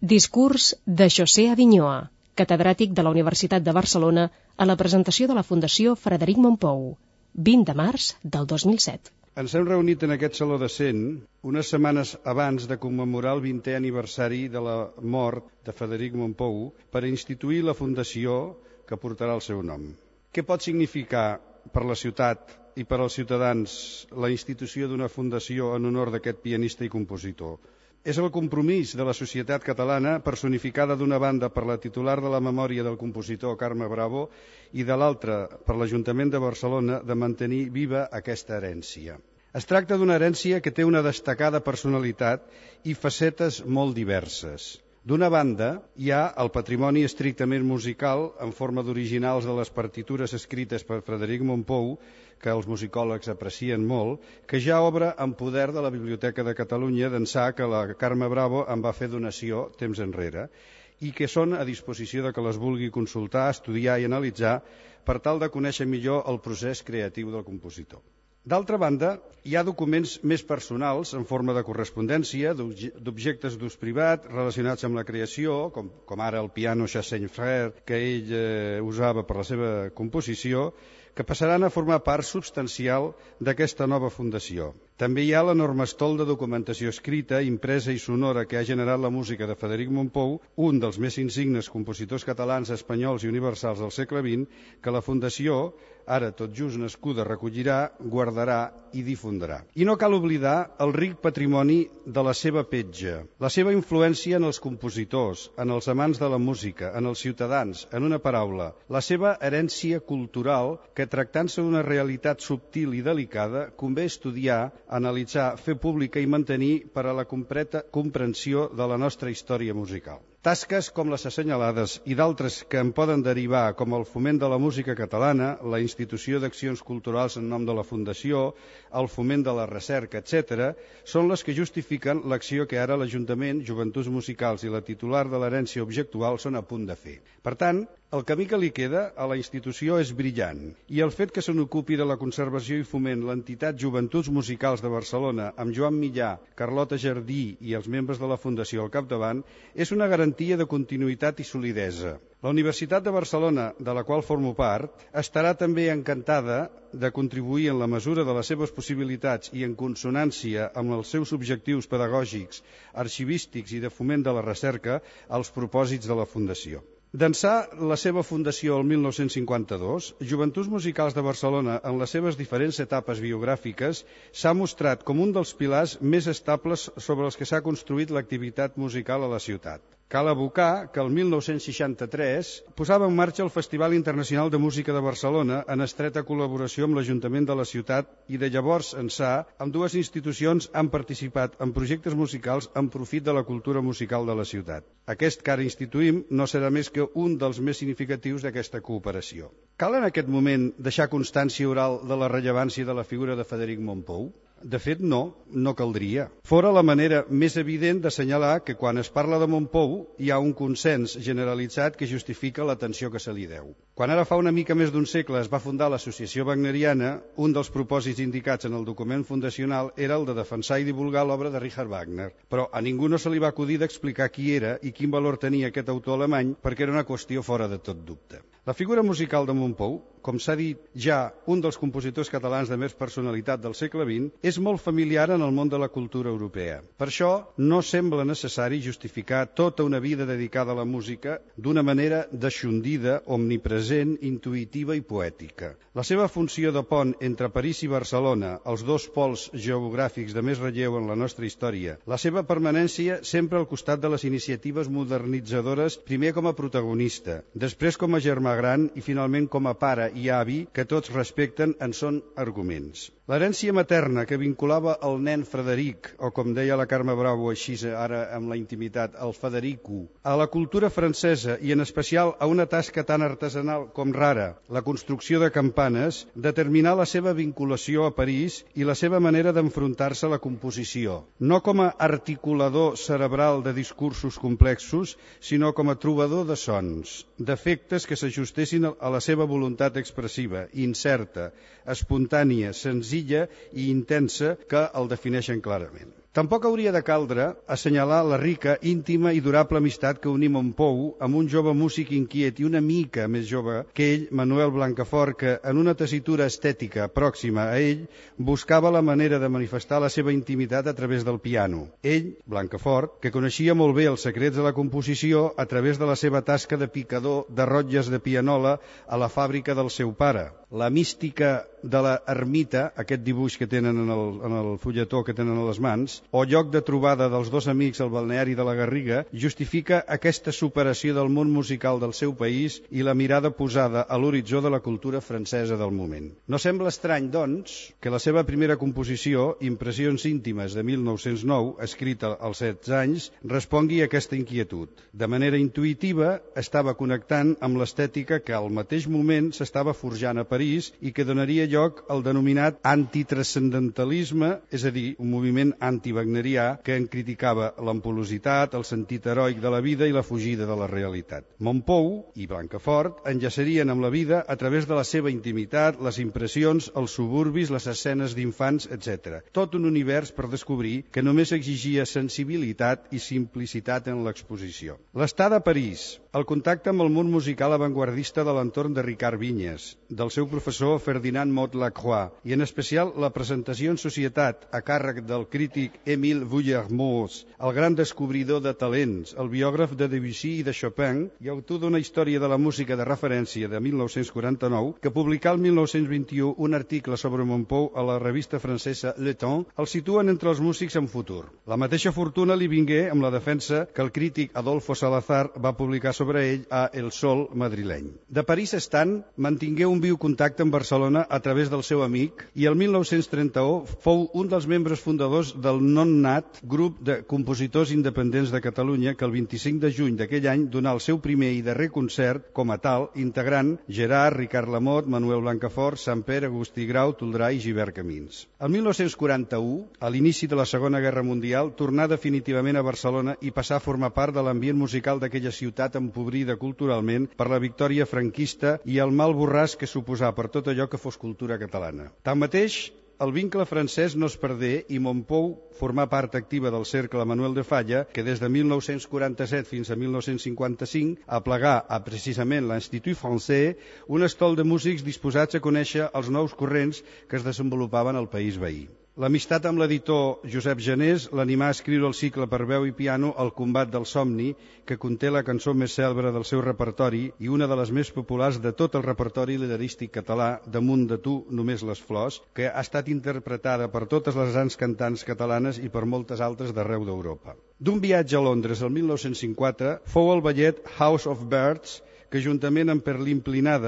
Discurs de José Avinyoa, catedràtic de la Universitat de Barcelona a la presentació de la Fundació Frederic Montpou, 20 de març del 2007. Ens hem reunit en aquest Saló de Cent unes setmanes abans de commemorar el 20è aniversari de la mort de Frederic Montpou per instituir la fundació que portarà el seu nom. Què pot significar per la ciutat i per als ciutadans la institució d'una fundació en honor d'aquest pianista i compositor? És el compromís de la societat catalana personificada d'una banda per la titular de la memòria del compositor Carme Bravo i de l'altra per l'Ajuntament de Barcelona de mantenir viva aquesta herència. Es tracta d'una herència que té una destacada personalitat i facetes molt diverses. D'una banda, hi ha el patrimoni estrictament musical en forma d'originals de les partitures escrites per Frederic Montpou, que els musicòlegs aprecien molt, que ja obre en poder de la Biblioteca de Catalunya d'ençà que la Carme Bravo en va fer donació temps enrere i que són a disposició de que les vulgui consultar, estudiar i analitzar per tal de conèixer millor el procés creatiu del compositor. D'altra banda, hi ha documents més personals en forma de correspondència d'objectes d'ús privat relacionats amb la creació, com, com ara el piano Chassagne Frère que ell eh, usava per la seva composició, que passaran a formar part substancial d'aquesta nova fundació. També hi ha l'enorme estol de documentació escrita, impresa i sonora que ha generat la música de Frederic Montpou, un dels més insignes compositors catalans, espanyols i universals del segle XX, que la Fundació, ara tot just nascuda, recollirà, guardarà i difondrà. I no cal oblidar el ric patrimoni de la seva petja, la seva influència en els compositors, en els amants de la música, en els ciutadans, en una paraula, la seva herència cultural que tractant-se d'una realitat subtil i delicada convé estudiar, analitzar, fer pública i mantenir per a la completa comprensió de la nostra història musical. Tasques com les assenyalades i d'altres que en poden derivar, com el foment de la música catalana, la institució d'accions culturals en nom de la Fundació, el foment de la recerca, etc., són les que justifiquen l'acció que ara l'Ajuntament, Joventuts Musicals i la titular de l'herència objectual són a punt de fer. Per tant, el camí que li queda a la institució és brillant i el fet que se n'ocupi de la conservació i foment l'entitat Joventuts Musicals de Barcelona amb Joan Millà, Carlota Jardí i els membres de la Fundació al capdavant és una garantia de continuïtat i solidesa. La Universitat de Barcelona, de la qual formo part, estarà també encantada de contribuir en la mesura de les seves possibilitats i en consonància amb els seus objectius pedagògics, arxivístics i de foment de la recerca als propòsits de la Fundació. D'ençà la seva fundació el 1952, Joventuts Musicals de Barcelona, en les seves diferents etapes biogràfiques, s'ha mostrat com un dels pilars més estables sobre els que s'ha construït l'activitat musical a la ciutat. Cal abocar que el 1963 posava en marxa el Festival Internacional de Música de Barcelona en estreta col·laboració amb l'Ajuntament de la ciutat i de llavors ençà amb dues institucions han participat en projectes musicals en profit de la cultura musical de la ciutat. Aquest que ara instituïm no serà més que un dels més significatius d'aquesta cooperació. Cal en aquest moment deixar constància oral de la rellevància de la figura de Frederic Montpou? De fet, no, no caldria. Fora la manera més evident d'assenyalar que quan es parla de Montpou hi ha un consens generalitzat que justifica l'atenció que se li deu. Quan ara fa una mica més d'un segle es va fundar l'Associació Wagneriana, un dels propòsits indicats en el document fundacional era el de defensar i divulgar l'obra de Richard Wagner. Però a ningú no se li va acudir d'explicar qui era i quin valor tenia aquest autor alemany perquè era una qüestió fora de tot dubte. La figura musical de Montpou, com s'ha dit ja un dels compositors catalans de més personalitat del segle XX, és molt familiar en el món de la cultura europea. Per això no sembla necessari justificar tota una vida dedicada a la música d'una manera deixondida, omnipresent, intuïtiva i poètica. La seva funció de pont entre París i Barcelona, els dos pols geogràfics de més relleu en la nostra història, la seva permanència sempre al costat de les iniciatives modernitzadores, primer com a protagonista, després com a germà gran i finalment com a pare i avi que tots respecten en són arguments. L'herència materna que vinculava el nen Frederic, o com deia la Carme Bravo així ara amb la intimitat, el Federico, a la cultura francesa i en especial a una tasca tan artesanal com rara, la construcció de campanes, determinar la seva vinculació a París i la seva manera d'enfrontar-se a la composició, no com a articulador cerebral de discursos complexos, sinó com a trobador de sons, d'efectes que s'ajustessin a la seva voluntat expressiva, incerta, espontània, senzilla i intensa que el defineixen clarament. Tampoc hauria de caldre assenyalar la rica, íntima i durable amistat que unim Montpou amb un jove músic inquiet i una mica més jove que ell, Manuel Blancafort, que en una tessitura estètica pròxima a ell buscava la manera de manifestar la seva intimitat a través del piano. Ell, Blancafort, que coneixia molt bé els secrets de la composició a través de la seva tasca de picador de rotlles de pianola a la fàbrica del seu pare. La mística de la ermita, aquest dibuix que tenen en el, en el fulletó que tenen a les mans, o lloc de trobada dels dos amics al balneari de la Garriga, justifica aquesta superació del món musical del seu país i la mirada posada a l'horitzó de la cultura francesa del moment. No sembla estrany, doncs, que la seva primera composició, Impressions íntimes de 1909, escrita als 16 anys, respongui a aquesta inquietud. De manera intuïtiva, estava connectant amb l'estètica que al mateix moment s'estava forjant a París i que donaria lloc al denominat antitranscendentalisme, és a dir, un moviment antiwagnerià que en criticava l'ampulositat, el sentit heroic de la vida i la fugida de la realitat. Montpou i Blancafort enllaçarien amb la vida a través de la seva intimitat, les impressions, els suburbis, les escenes d'infants, etc. Tot un univers per descobrir que només exigia sensibilitat i simplicitat en l'exposició. L'estada a París, el contacte amb el món musical avantguardista de l'entorn de Ricard Vinyes, del seu professor Ferdinand Mot Lacroix, i en especial la presentació en societat a càrrec del crític Émile Vuillermoz, el gran descobridor de talents, el biògraf de Debussy i de Chopin i autor d'una història de la música de referència de 1949, que publicà el 1921 un article sobre Montpou a la revista francesa Le Temps, el situen entre els músics en futur. La mateixa fortuna li vingué amb la defensa que el crític Adolfo Salazar va publicar sobre ell a El Sol madrileny. De París estant, mantingué un viu contacte amb Barcelona a través del seu amic i el 1931 fou un dels membres fundadors del non-nat grup de compositors independents de Catalunya que el 25 de juny d'aquell any donà el seu primer i darrer concert com a tal, integrant Gerard, Ricard Lamot, Manuel Blancafort, Sant Pere, Agustí Grau, Toldrà i Givert Camins. El 1941, a l'inici de la Segona Guerra Mundial, tornà definitivament a Barcelona i passà a formar part de l'ambient musical d'aquella ciutat empobrida culturalment per la victòria franquista i el mal borràs que suposà per tot allò que fos cultura catalana. Tanmateix, el vincle francès no es perdé i Montpou formà part activa del cercle Manuel de Falla, que des de 1947 fins a 1955 aplegà a precisament l'Institut Français un estol de músics disposats a conèixer els nous corrents que es desenvolupaven al país veí. L'amistat amb l'editor Josep Janés l'animà a escriure el cicle per veu i piano El combat del somni, que conté la cançó més cèlebre del seu repertori i una de les més populars de tot el repertori liderístic català, Damunt de tu, només les flors, que ha estat interpretada per totes les grans cantants catalanes i per moltes altres d'arreu d'Europa. D'un viatge a Londres el 1954 fou el ballet House of Birds que juntament amb Perlín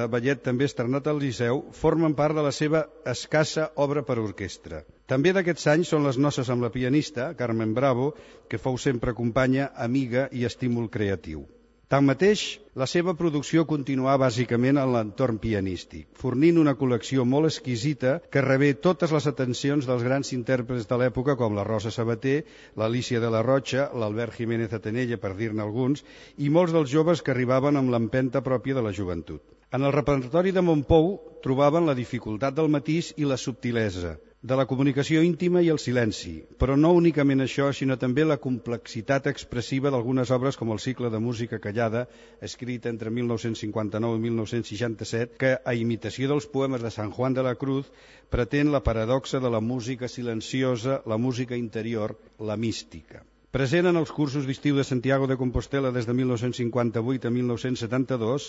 ballet també estrenat al Liceu, formen part de la seva escassa obra per orquestra. També d'aquests anys són les noces amb la pianista, Carmen Bravo, que fou sempre companya, amiga i estímul creatiu. Tanmateix, la seva producció continuà bàsicament en l'entorn pianístic, fornint una col·lecció molt exquisita que rebé totes les atencions dels grans intèrprets de l'època com la Rosa Sabater, l'Alícia de la Rocha, l'Albert Jiménez Atenella, per dir-ne alguns, i molts dels joves que arribaven amb l'empenta pròpia de la joventut. En el repertori de Montpou trobaven la dificultat del matís i la subtilesa, de la comunicació íntima i el silenci, però no únicament això, sinó també la complexitat expressiva d'algunes obres com el cicle de música callada, escrit entre 1959 i 1967, que, a imitació dels poemes de San Juan de la Cruz, pretén la paradoxa de la música silenciosa, la música interior, la mística. Present en els cursos d'estiu de Santiago de Compostela des de 1958 a 1972,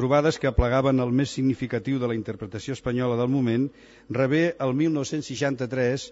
trobades que aplegaven el més significatiu de la interpretació espanyola del moment, rebé el 1963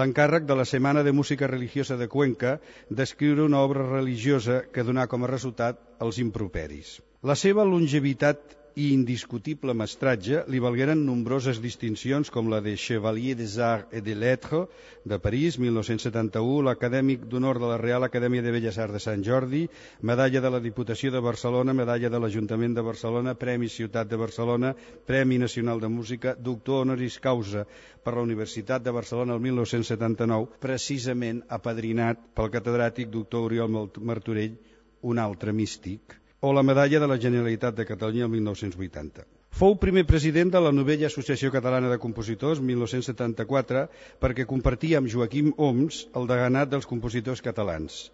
l'encàrrec de la Setmana de Música Religiosa de Cuenca d'escriure una obra religiosa que donà com a resultat els improperis. La seva longevitat i indiscutible mestratge li valgueren nombroses distincions com la de Chevalier des Arts et des Lettres de París, 1971, l'Acadèmic d'Honor de la Real Acadèmia de Belles Arts de Sant Jordi, Medalla de la Diputació de Barcelona, Medalla de l'Ajuntament de Barcelona, Premi Ciutat de Barcelona, Premi Nacional de Música, Doctor Honoris Causa per la Universitat de Barcelona el 1979, precisament apadrinat pel catedràtic doctor Oriol Martorell, un altre místic, o la medalla de la Generalitat de Catalunya el 1980. Fou primer president de la novella Associació Catalana de Compositors, 1974, perquè compartia amb Joaquim Oms el deganat dels compositors catalans.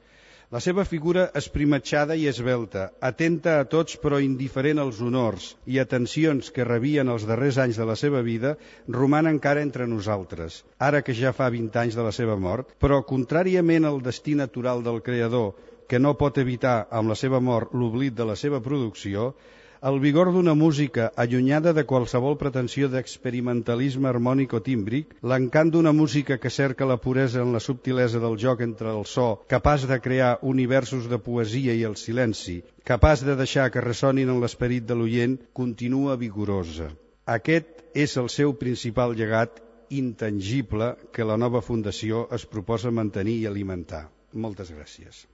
La seva figura esprimatxada i esbelta, atenta a tots però indiferent als honors i atencions que rebien els darrers anys de la seva vida, roman encara entre nosaltres, ara que ja fa 20 anys de la seva mort, però contràriament al destí natural del creador, que no pot evitar amb la seva mort l'oblit de la seva producció, el vigor d'una música allunyada de qualsevol pretensió d'experimentalisme harmònic o tímbric, l'encant d'una música que cerca la puresa en la subtilesa del joc entre el so, capaç de crear universos de poesia i el silenci, capaç de deixar que ressonin en l'esperit de l'oient, continua vigorosa. Aquest és el seu principal llegat intangible que la nova fundació es proposa mantenir i alimentar. Moltes gràcies.